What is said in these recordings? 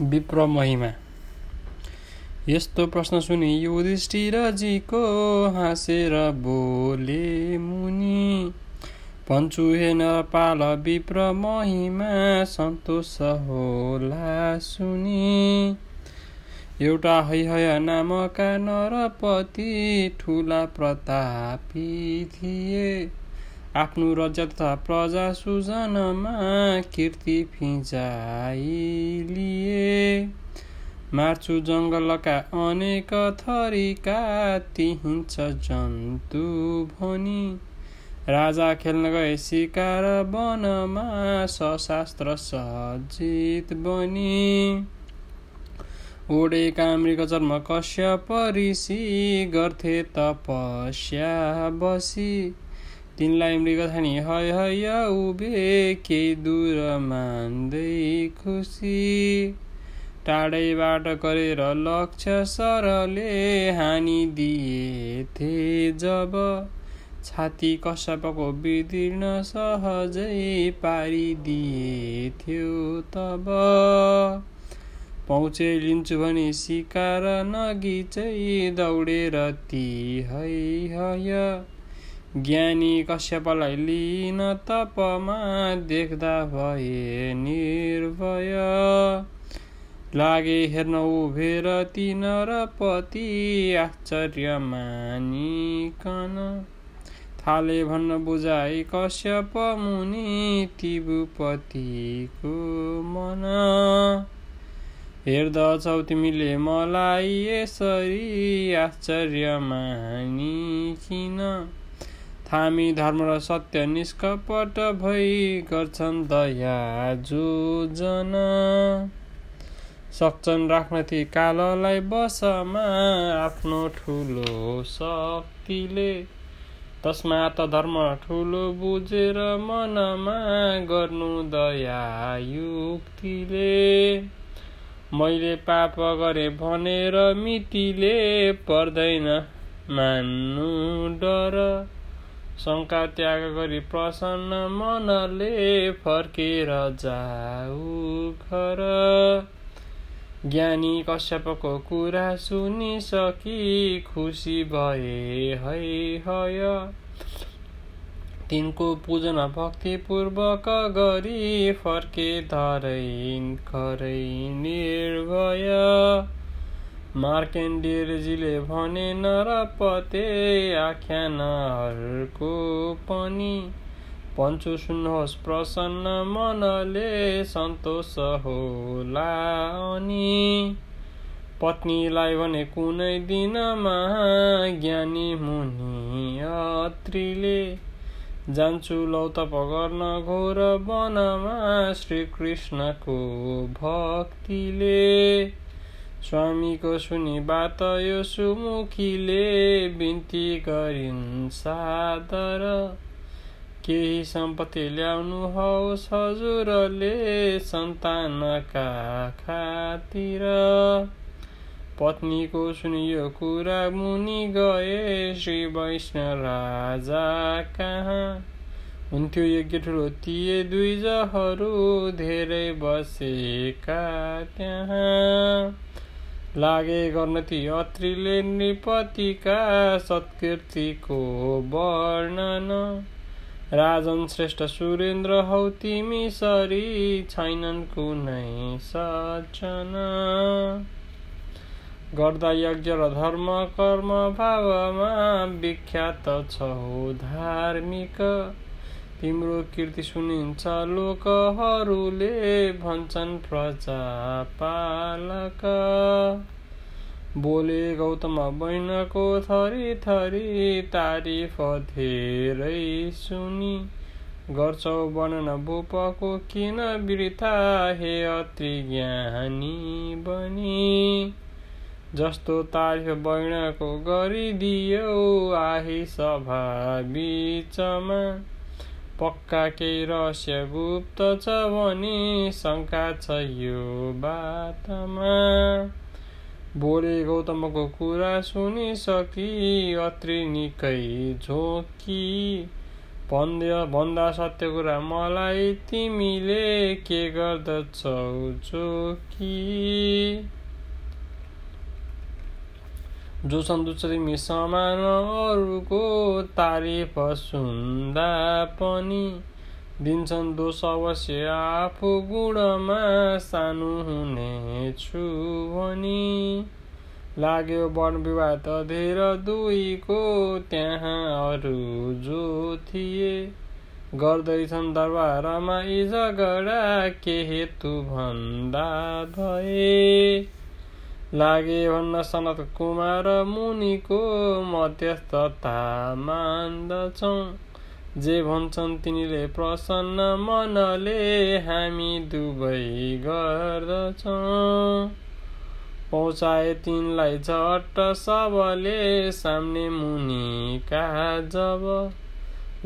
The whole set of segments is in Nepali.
विप्र महिमा यस्तो प्रश्न सुनि युधिष्ठिरजीको हाँसेर बोले मुनि पञ्चु हेन पाल विप्र महिमा सन्तोष होला सुनि। एउटा हैहय नामका नरपति ठुला प्रतापी थिए। आफ्नो राज्य तथा प्रजा सुजनमा कीर्ति लिए मार्छु जङ्गलका अनेक थरीका तिहिन्छ जन्तु भनी। राजा खेल्न गए सिकार वनमा सशास्त्र सजित बनी। ओडेका मृग जन्म कश्य परिसी गर्थे तपस्या बसी। तिनलाई मृगधानी हय हय उभे केही दूर मान्दै खुसी। टाढैबाट गरेर लक्ष्य सरले हानिदिएथे जब छाती कश्यपको विदीर्ण सहजै पारिदिएथ्यो तब पहुँचे लिन्छु भने सिकार नगी चाहिँ दौडेर ती है हय ज्ञानी कश्यपलाई लिन तपमा देख्दा भए निर्भय लागे हेर्न उभेर तिनर पति आश्चर्य मानिकन थाले भन्न बुझाइ कश्यप मुनि तिबुपतिको मन। हेर्दछौ तिमीले मलाई यसरी आश्चर्य मानिकिन थामी धर्म र सत्य निष्कपट भई गर्छन् दया जो जन। सक्छन् राख्न ती काललाई बसमा आफ्नो ठुलो शक्तिले। तस्मात धर्म ठुलो बुझेर मनमा गर्नु दया युक्तिले मैले पाप गरे भनेर मितिले पर्दैन मान्नु डर। शङ्का त्याग गरी प्रसन्न मनले फर्केर जाऊ घर। ज्ञानी कश्यपको कुरा सुनिसकी खुसी भए है हय। तिनको पूजन भक्तिपूर्वक गरी फर्के धरै खरै निर्भय। मार्केन्डेरजीले भने नरपते आख्यानहरूको पनि पञ्चु सुन्नुहोस् प्रसन्न मनले सन्तोष होला अनि पत्नीलाई भने कुनै दिनमा ज्ञानी मुनि अत्रीले जान्छु लौ तप गर्न घोर वनमा श्रीकृष्णको भक्तिले। स्वामीको सुनि बात यो सुमुखीले बिन्ती गरिन् सादर केही सम्पत्ति ल्याउनु होस् हजुरले सन्तानका खातिर। पत्नीको सुनियो कुरा मुनि गए श्री वैष्णव राजा कहाँ? हुन्थ्यो यज्ञ ठुलो थिए दुईजहरू धेरै बसेका त्यहाँ। लागे गर्न ती अत्रिले नृपतिका सत्कृतिको वर्णन। राजन श्रेष्ठ सुरेन्द्र हौ तिमी सरी छैनन् कुनै सचन गर्दा यज्ञ र धर्म कर्म भावमा विख्यात छौ धार्मिक। तिम्रो कीर्ति सुनिन्छ लोकहरूले भन्छन् प्रजा पालक बोले गौतम बहिनको थरी थरी तारिफ धेरै सुनि। गर्छौ वर्णन भूपको किन वृथा? हे अत्रि ज्ञानी बनी। जस्तो तारिफ बैनको गरिदियो आही सभा बिचमा। पक्का केही रहस्य गुप्त छ भने शङ्का छ यो बातमा। बोले गौतमको कुरा सुनिसकी अत्रि निकै झोकी भन्दा भन्दा सत्य कुरा मलाई तिमीले के गर्दछौ चोकी जो तिमी समान अरूको तारिफ सुन्दा पनि दिन्छन् दोष अवश्य आफू गुणमा सानो हुनेछु भनी। लाग्यो वन विवाद अधेर दुईको त्यहाँ अरू जो थिए। गर्दैछन् दरबारमा यी झगडा के हेतु भन्दा भए। लागे भन्न सनत कुमार मुनिको मध्यस्थता मान्दछौँ। जे भन्छन् तिनीले प्रसन्न मनले हामी दुवै गर्दछौँ। पहुँचाए तिनलाई झट्ट सबले सामने मुनिका जब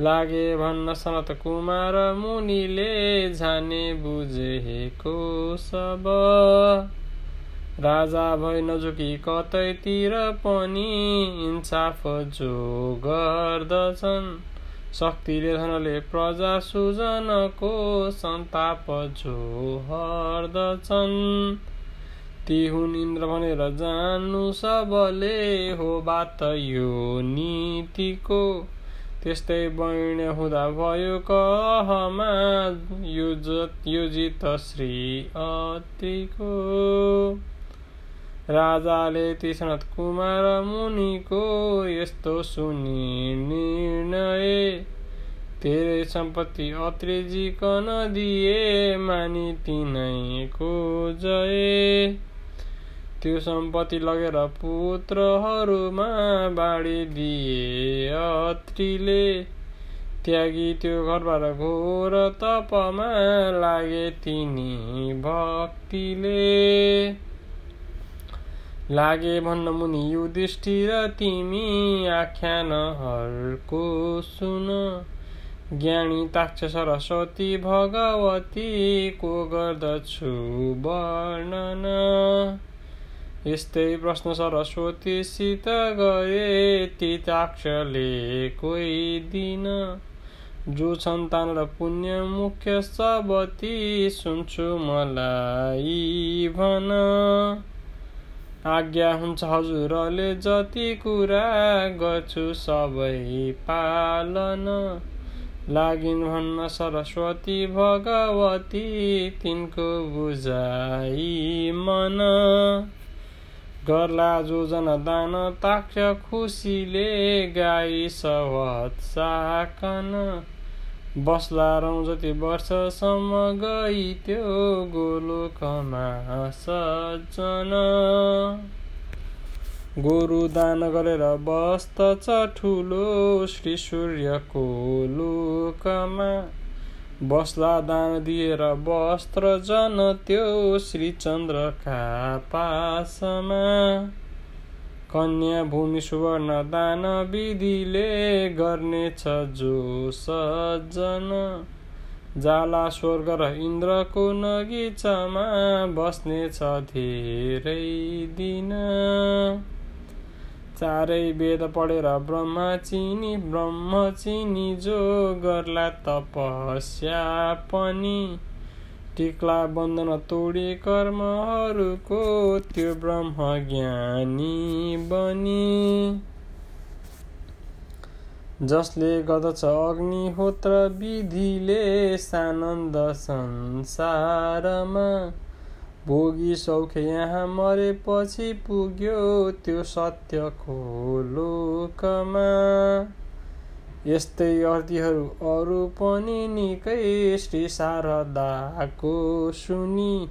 लागे भन्न सनत कुमार मुनिले जाने बुझेको सब। राजा भई नजुकी कतैतिर पनि इन्साफ जो गर्दछन्। शक्तिले धनले प्रजा सुजनको सन्ताप जो हर्दछन् ती हुन् इन्द्र भनेर जान्नु सबले हो बात यो नीतिको। त्यस्तै वैण्य हुँदा भयो कहमा यो जित श्री अतिको। राजाले तीक्षणत कुमार मुनिको यस्तो सुनि निर्णय। तेरै सम्पत्ति अत्रिजिकन दिए मानि तिनैको जय। त्यो सम्पत्ति लगेर पुत्रहरूमा बाँडिदिए अत्रीले। त्यागी त्यो घरबाट घोर तपमा लागे तिनी भक्तिले। लागे भन्न मुनि युधिष्ठिर तिमी आख्यानहरूको सुन। ज्ञानी ताक्ष सरस्वती भगवती को गर्दछु वर्णन? यस्तै प्रश्न सरस्वतीसित गए ती ताक्षले कोही दिन। जो सन्तान र पुण्य मुख्य सबती सुन्छु मलाई भन। आज्ञा हुन्छ हजुरले जति कुरा गर्छु सबै पालन। लागिन् भन्न सरस्वती भगवती तिनको बुझाइ मन। गर्ला जोजन दान ताक्ष खुसीले गाई सवत साकन। बस्ला रौँ जति वर्षसम्म गई त्यो गोलोकमा सज्जन। गोरु दान गरेर बस्दछ ठुलो श्री सूर्यको लोकमा। बस्ला दान दिएर वस्त्र जन त्यो श्री चन्द्रका पासमा। कन्या भूमि सुवर्ण दान विधिले गर्नेछ जो सज्जन। जाला स्वर्ग र इन्द्रको नगिचमा बस्नेछ धेरै दिन। चारै वेद पढेर ब्रह्मा चिनी ब्रह्म चिनी जो गर्ला तपस्या पनि टिक्ला बन्धन तोडी कर्महरूको त्यो ब्रह्म ज्ञानी बनी। जसले गर्दछ अग्निहोत्र विधिले सानन्द संसारमा। भोगी सौख्य यहाँ मरेपछि पुग्यो त्यो सत्यको लोकमा यस्तै अर्थीहरू अरू पनि निकै श्री शारदाको सुनि।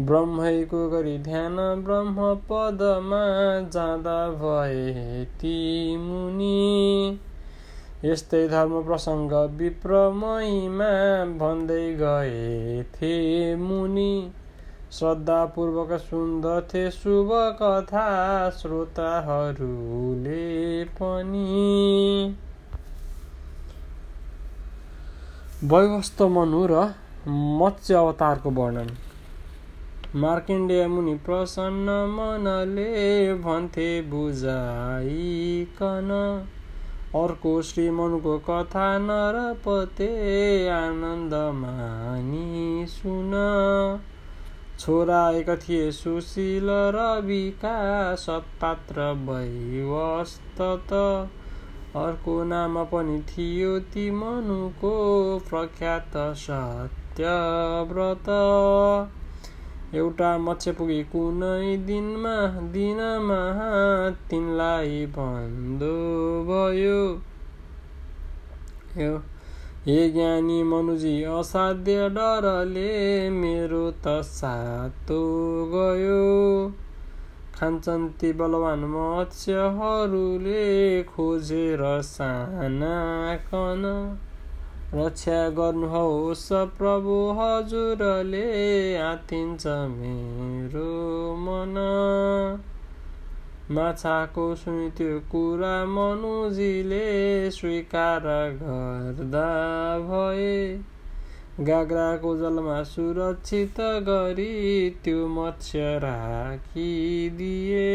ब्रह्मैको गरी ध्यान ब्रह्म पदमा जाँदा भए ती मुनि। यस्तै धर्म प्रसङ्ग विप्र महिमा भन्दै गए थे मुनि। श्रद्धापूर्वक सुन्दथे शुभ कथा श्रोताहरूले पनि। वैवस्त मनु र मत्स्य अवतारको वर्णन मार्केण्डेय मुनि प्रसन्न मनले भन्थे बुझाइकन। अर्को श्रीमनको कथा नरपते आनन्द मानी सुन। छोरा एक थिए सुशील रविका सत्पात्र वैवस्त अर्को नाम पनि थियो ती मनुको प्रख्यात सत्यव्रत। एउटा मत्स्य पुगे कुनै दिनमा दिनमा तिनलाई बन्दो भयो। हे ज्ञानी मनुजी असाध्य डरले मेरो त सातो गयो। खान्छन् ती बलवान मत्स्यहरूले खोजेर साना कन। रक्षा गर्नुहोस् प्रभु हजुरले आतिन्छ मेरो मन। माछाको सुनि त्यो कुरा मनुजीले स्वीकार गर्दा भए। गाग्राको जलमा सुरक्षित गरी त्यो मत्स्य राखिदिए।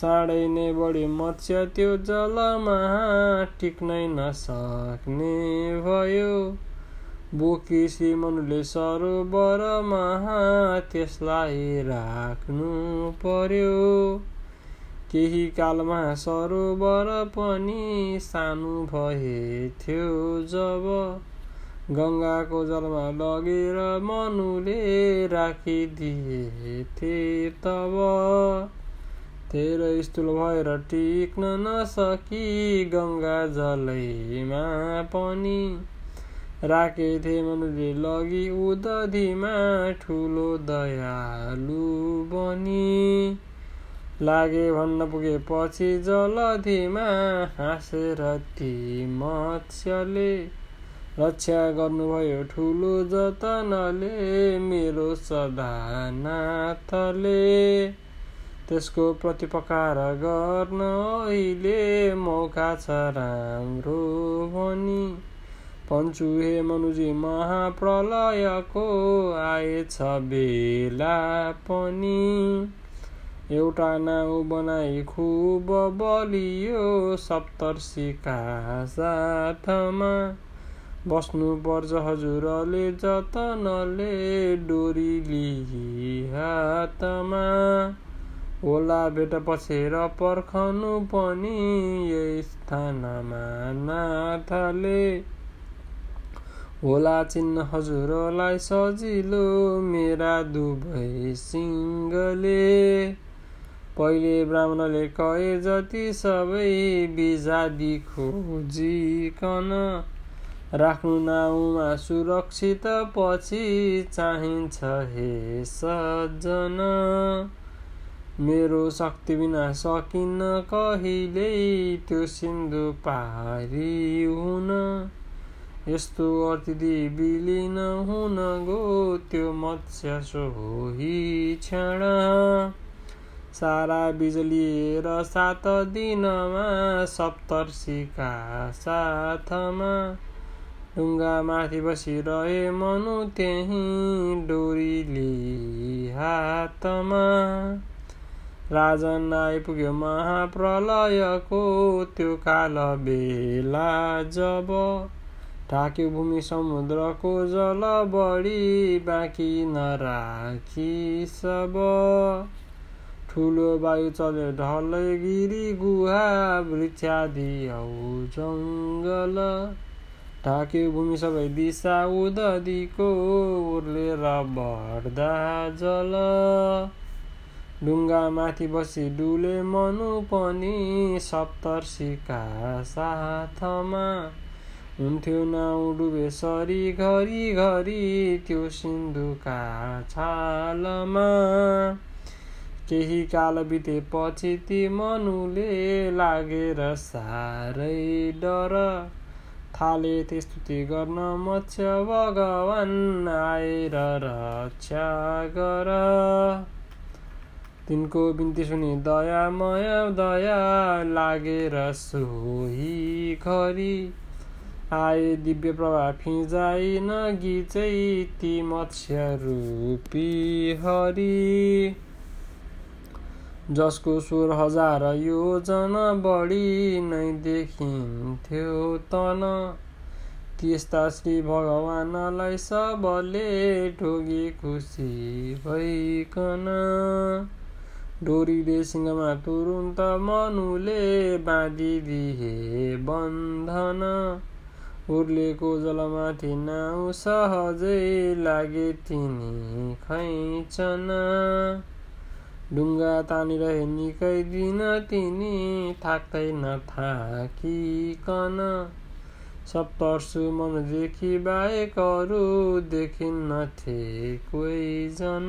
चाँडै नै बढी मत्स्य त्यो जलमा टिक्नै नसक्ने भयो। बोकी श्रीमनुले सरोवरमा त्यसलाई राख्नु पर्यो। केही कालमा सरोवर पनि सानो भएथ्यो जब गङ्गाको जलमा लगेर मनुले राखिदिए तब। धेरै स्थूल भएर टिक्न नसकी गङ्गा जलैमा पनि। राखेथे मनुले लगी उदधीमा ठुलो दयालु बनी। लागे भन्न पुगेपछि जलधिमा हाँसेर ती मत्स्यले रक्षा गर्नुभयो ठुलो जतनले मेरो सदा नाथले त्यसको प्रतिपकार गर्न अहिले मौका छ राम्रो भनी। पञ्चु हे मनुजी महाप्रलयको आएछ बेला पनि। एउटा नाउ बनाई खुब बलियो सप्तर्षिका साथमा। बस्नु पर्छ हजुरले जतनले डोरी लिई हातमा होला भेट पछेर पर्खनु पनि यही स्थानमा नाथले। होला चिन्न हजुरलाई सजिलो मेरा दुवै सिङ्गले पहिले ब्राह्मणले कहे जति सबै बिजादी खोजिकन राख्नु नाउमा सुरक्षित पछि चाहिन्छ हे सज्जन। मेरो शक्ति बिना सकिन्न कहिल्यै त्यो सिन्धु पारी हुन। यस्तो अतिथि बिलिन हुन गो त्यो मत्स्य सोही क्षण। सारा बिजलिएर सात दिनमा सप्तर्षिका साथमा ढुङ्गा माथि बसिरहे मनु त्यहीँ डोरीले हातमा राजन आइपुग्यो महाप्रलयको त्यो काल बेला जब ढाक्यो भूमि समुद्रको जल बढी बाँकी नराखी सब। ठुलो वायु चल्यो ढलै गिरी गुहा वृक्षादि औ जङ्गल। ढाक्यो भूमि सबै दिशा उदधिको उर्लेर बढ्दा जल। ढुङ्गा माथि बसी डुले मनु पनि सप्तर्षिका साथमा। हुन्थ्यो नाउ डुबे सरी घरि घरि त्यो सिन्धुका छालमा। केही काल बितेपछि ती मनुले लागेर साह्रै डर। थाले स्तुति गर्न मत्स्य भगवान् आएर रक्षा गर। तिनको बिन्ती सुनि दयामय दया लागेर सोही खरी आए दिव्य प्रभा फिजाइ नगिचै ती मत्स्य रूपी हरि। जसको स्वर हजार योजना बढी नै देखिन्थ्यो तन। त्यस्ता श्री भगवानलाई सबले ठोगी खुसी भइकन। डोरीले सिंहमा तुरुन्त मनुले बाँधिदिए बन्धन। उर्लेको जलमाथि नाउ सहजै लागे तिनी खैचन। ढुङ्गा तानिरहे निकै दिन तिनी थाक्दै नथाकिकन। सप्तर्षु मनदेखि बाहेक अरू देखिन्नथे कोहीजन।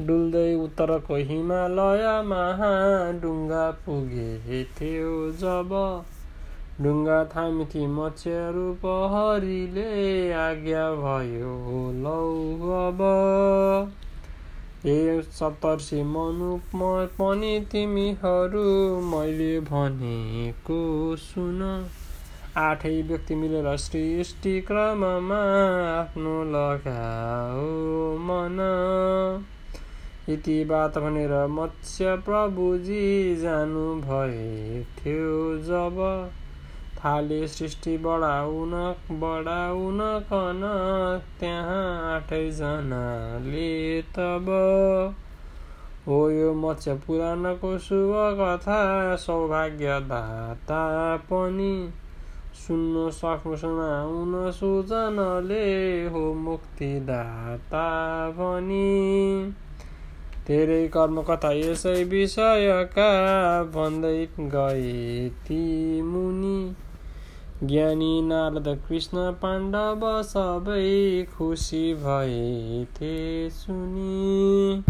डुल्दै उत्तरको हिमालयमा ढुङ्गा पुगे थियो जब। ढुङ्गा थामिथी मत्स्यहरू पहरीले आज्ञा भयो लौ अब। हे सप्तर्षि मनु पनि तिमीहरू मैले भनेको सुन। आठै व्यक्ति मिलेर सृष्टि क्रममा आफ्नो लगाओ मन। यति बात भनेर मत्स्य प्रभुजी जानु भए थियो जब थाले सृष्टि बढाउन कन त्यहाँ आठैजनाले तब। हो यो मत्स्य पुराणको शुभ कथा सौभाग्यदाता पनि। सुन्न सक्नु सुनाउन सुजनले हो मुक्तिदाता पनि। धेरै कर्मकथा यसै विषयका भन्दै गए ती मुनि। ज्ञानी नारद कृष्ण पाण्डव सबै खुसी भए थे सुनि।